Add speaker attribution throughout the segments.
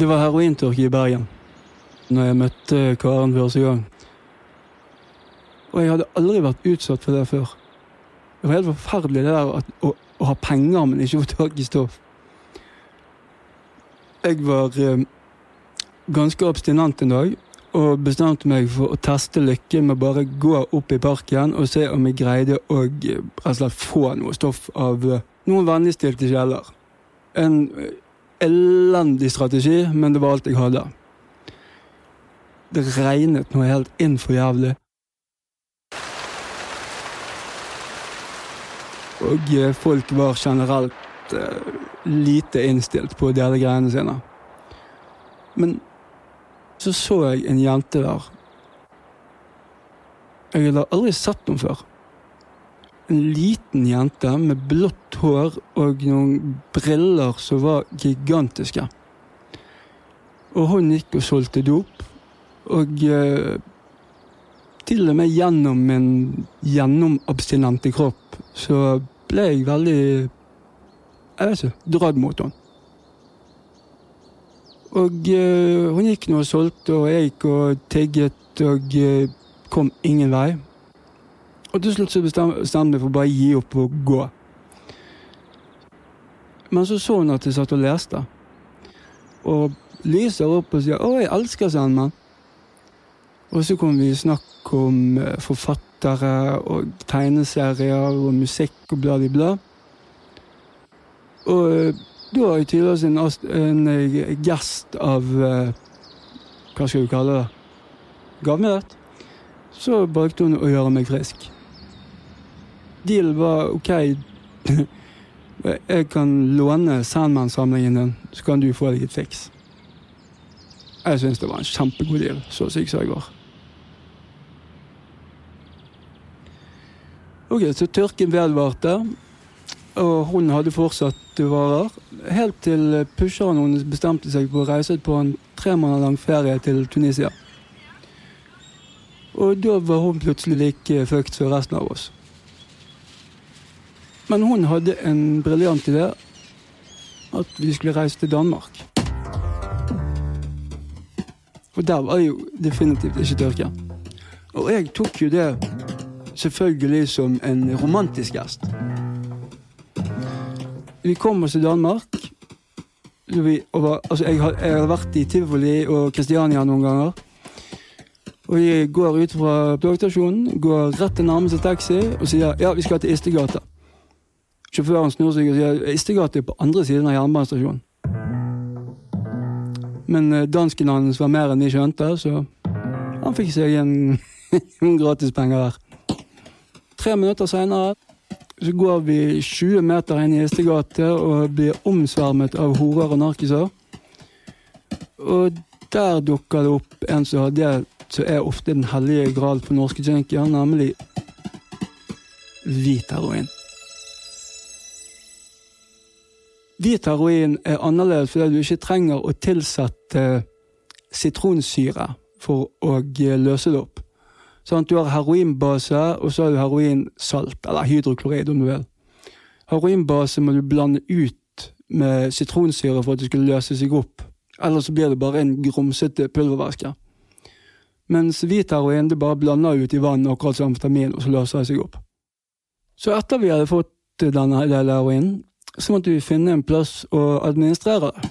Speaker 1: Det var herointørke i Bergen når jeg møtte Karen første gang. Og jeg hadde aldri vært utsatt for det før. Det var helt forferdelig det der at, å, å, ha penger, men ikke få tak i stoff. Jeg var eh, ganske abstinent en dag og bestemte meg for å teste lykken med bare gå opp i parken og se om jeg greide å eh, rett og slett få noe stoff av eh, noen vennligstilte sjeler. En eh, elendig strategi, men det var alt jeg hadde. Det regnet noe helt inn for jævlig. Og eh, folk var generelt eh, lite innstilt på å dele greiene sine. Men så så jeg en jente der. Jeg hadde aldri sett henne før. En liten jente med blått hår og noen briller som var gigantiske. Og hun gikk og solgte dop. Og eh, til og med gjennom min gjennomabstinente kropp så ble jeg veldig Jeg vet ikke dratt mot henne. Og eh, hun gikk nå og solgte, og jeg gikk og tigget og eh, kom ingen vei. Og til slutt så bestemte jeg meg for bare gi opp og gå. Men så så hun at jeg satt og leste, og lyser opp og sier 'Å, jeg elsker Sandman'. Og så kom vi i snakk om eh, forfattere og tegneserier og musikk og bla, bla, bla. Og eh, da har jeg tydeligvis en, en gest av eh, Hva skal du kalle det? Gavmildhet. Så valgte hun å gjøre meg frisk. Dealen var OK, jeg kan låne Sandman-samlingen din, så kan du få deg et fiks. Jeg syns det var en kjempegod deal, så syk som jeg var. Ok, Så tørken vedvarte, og hun hadde fortsatt varer. Helt til pusheren hennes bestemte seg for å reise på en tre måneder lang ferie til Tunisia. Og da var hun plutselig like fucked som resten av oss. Men hun hadde en briljant idé. At vi skulle reise til Danmark. Og der var det jo definitivt ikke tørke. Og jeg tok jo det selvfølgelig som en romantisk gjest. Vi kom oss til Danmark. Vi, var, altså jeg har vært i Tivoli og Kristiania noen ganger. Og vi går ut fra togstasjonen, går rett til nærmeste taxi og sier ja, vi skal til Istegata. Sjåføren snur seg og sier Istegata er på andre siden av jernbanestasjonen. Men eh, dansken hans var mer enn de skjønte, så han fikk seg en, en gratispenger der. Tre minutter seinere så går vi 20 meter inn i Istegate og blir omsvermet av horer og narkiser. Og der dukker det opp en som har det som er ofte den hellige gral for norske junkier, nemlig hvit heroin. Hvit heroin er annerledes fordi du ikke trenger å tilsette sitronsyre for å eh, løse det opp. Sånn at du har heroinbase, og så har du heroinsalt, eller hydroklorid om du vil. Heroinbase må du blande ut med sitronsyre for at det skal løse seg opp. Ellers så blir det bare en grumsete pulvervæske. Mens hvit heroin det bare blander ut i vann, akkurat som amfetamin, og så løser det seg opp. Så etter vi hadde fått denne delen heroinen, så måtte vi finne en plass å administrere det.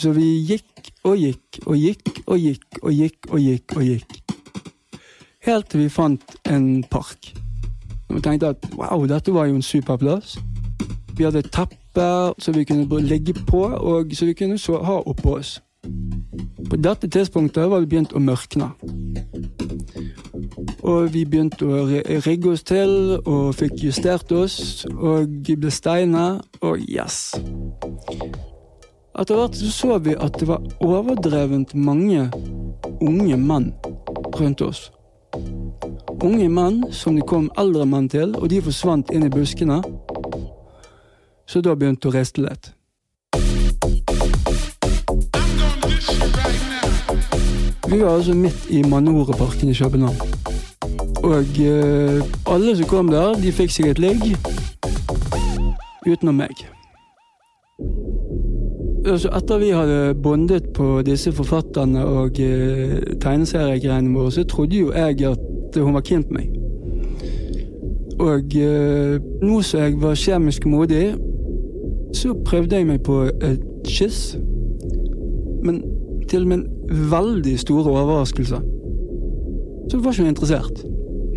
Speaker 1: Så vi gikk og gikk og gikk og gikk og gikk og gikk og gikk. Helt til vi fant en park. Og tenkte at wow, dette var jo en super plass. Vi hadde et teppe som vi kunne legge på, og som vi kunne ha oppå oss. På dette tidspunktet var det begynt å mørkne. Og vi begynte å rigge oss til og fikk justert oss og ble steina, og yes. Etter hvert så, vi at det var overdrevent mange unge menn rundt oss. Unge menn som det kom eldre menn til, og de forsvant inn i buskene. Så da begynte å riste litt. Vi var altså midt i Manoreparken i København. Og eh, alle som kom der, de fikk seg et ligg. Utenom meg. altså etter vi hadde bondet på disse forfatterne og eh, tegneseriegreiene våre, så trodde jo jeg at hun var keen på meg. Og eh, nå som jeg var kjemisk modig, så prøvde jeg meg på et kyss. Men til min veldig store overraskelse så var ikke hun interessert.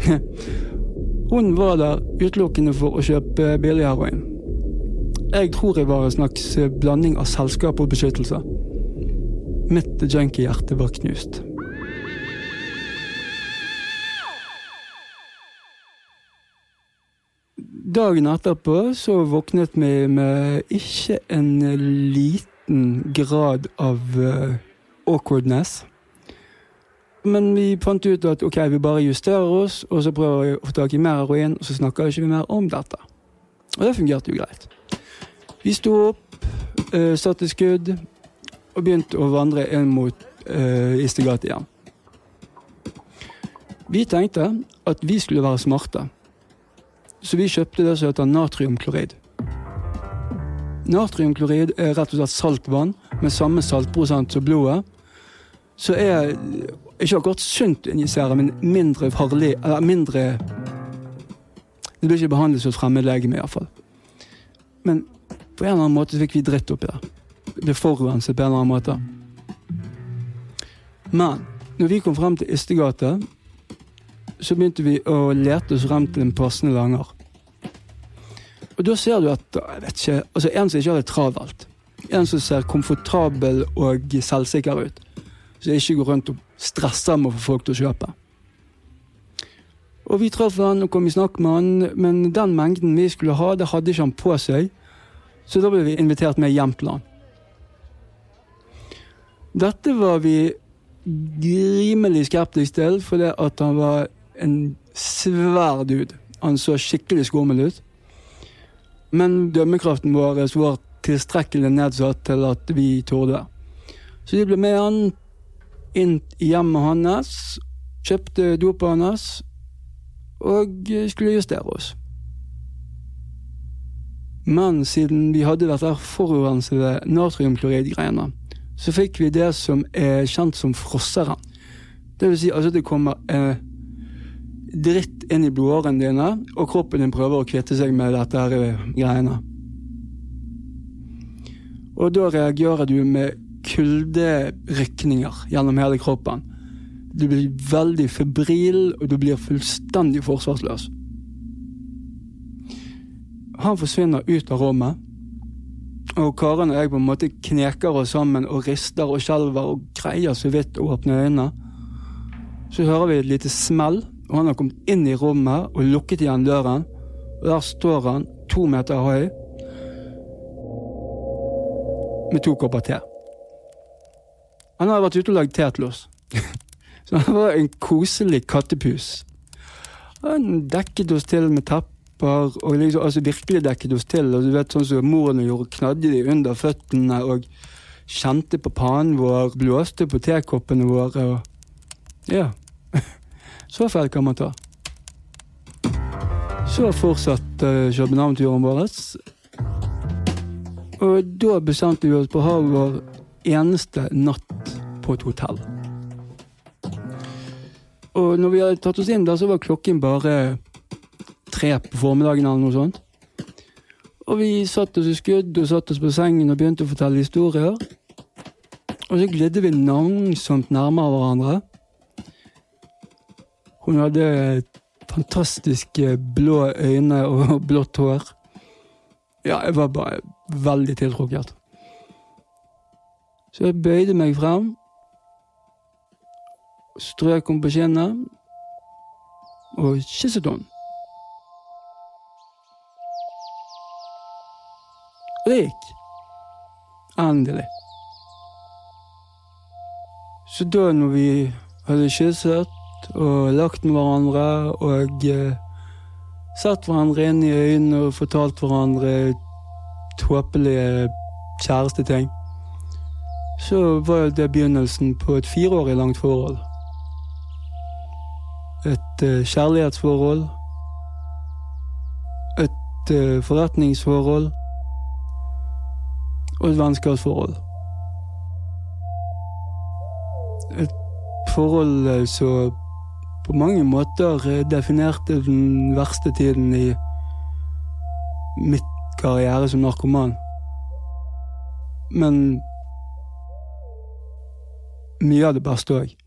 Speaker 1: hun var der utelukkende for å kjøpe billig heroin. Jeg tror jeg var en slags blanding av selskap og beskyttelse. Mitt junkiehjerte var knust. Dagen etterpå så våknet vi med ikke en liten grad av uh, awkwardness. Men vi fant ut at ok, vi bare justerer oss, og så prøver vi å få tak i mer heroin, og så snakker vi ikke mer om dette. Og det fungerte jo greit. Vi sto opp, uh, satte skudd, og begynte å vandre inn mot uh, Istegate igjen. Vi tenkte at vi skulle være smarte. Så vi kjøpte det som heter natriumklorid. Natriumklorid er rett og slett saltvann med samme saltprosent som blodet. Så er ikke akkurat sunt injisere, men mindre farlig Eller mindre Det blir ikke behandlet som et fremmedlegeme, iallfall. Men på en eller annen måte fikk vi dritt oppi det. Det forurenset på en eller annen måte. Men når vi kom frem til Istegate, så begynte vi å lete oss frem til en passende langer. Og da ser du at jeg vet ikke, altså en som ikke har det travelt. En som ser komfortabel og selvsikker ut. Som ikke går rundt og stresser med å få folk til å kjøpe. Og vi traff han og kom i snakk med han, men den mengden vi skulle ha, det hadde ikke han på seg. Så da ble vi invitert med hjem til han. Dette var vi grimelig skeptiske til, fordi at han var en svær dude. Han så skikkelig skummel ut. Men dømmekraften vår var tilstrekkelig nedsatt til at vi torde. Så vi ble med han inn i hjemmet hans, kjøpte dopet hans og skulle justere oss. Men siden vi hadde dette forurensede natriumklorid-greiene, så fikk vi det som er kjent som frosseren. Det vil si altså det kommer eh, dritt inn i blodårene dine, og kroppen din prøver å kvitte seg med dette her eh, greiene. Og da reagerer du med kulderykninger gjennom hele kroppen. Du blir veldig febril, og du blir fullstendig forsvarsløs. Han forsvinner ut av rommet, og Karen og jeg på en måte kneker oss sammen og rister og skjelver og greier så vidt å åpne øynene. Så hører vi et lite smell, og han har kommet inn i rommet og lukket igjen døren. Og der står han, to meter høy, med to kopper te. Han hadde vært ute og lagd te til oss. Så han var en koselig kattepus. Han dekket oss til med tepper, og liksom, altså virkelig dekket oss til. Og du vet sånn som moren gjorde, knadde de under føttene og kjente på panen vår, blåste på tekoppene våre. og Ja. Så feil kan man ta. Så fortsatte uh, København-turen vår. Og da bestemte vi oss på å ha vår eneste natt på et hotell. Og når vi hadde tatt oss inn der, så var klokken bare tre på formiddagen eller noe sånt. Og vi satt oss i skudd og satt oss på sengen og begynte å fortelle historier. Og så glidde vi langsomt nærmere hverandre. Hun hadde fantastiske blå øyne og blått hår. Ja, jeg var bare veldig tiltrukket. Så jeg bøyde meg frem, strøk på kinnet og henne. Og det gikk. Endelig. Så da når vi hadde kysset og lagt med hverandre og eh, sett hverandre inn i øynene og fortalt hverandre tåpelige kjæresteting. Så var det begynnelsen på et fireårig langt forhold. Et eh, kjærlighetsforhold. Et eh, forretningsforhold. Og et vennskapsforhold. Et forhold eh, som på mange måter definerte den verste tiden i mitt karriere som narkoman. Men mye av det beste òg.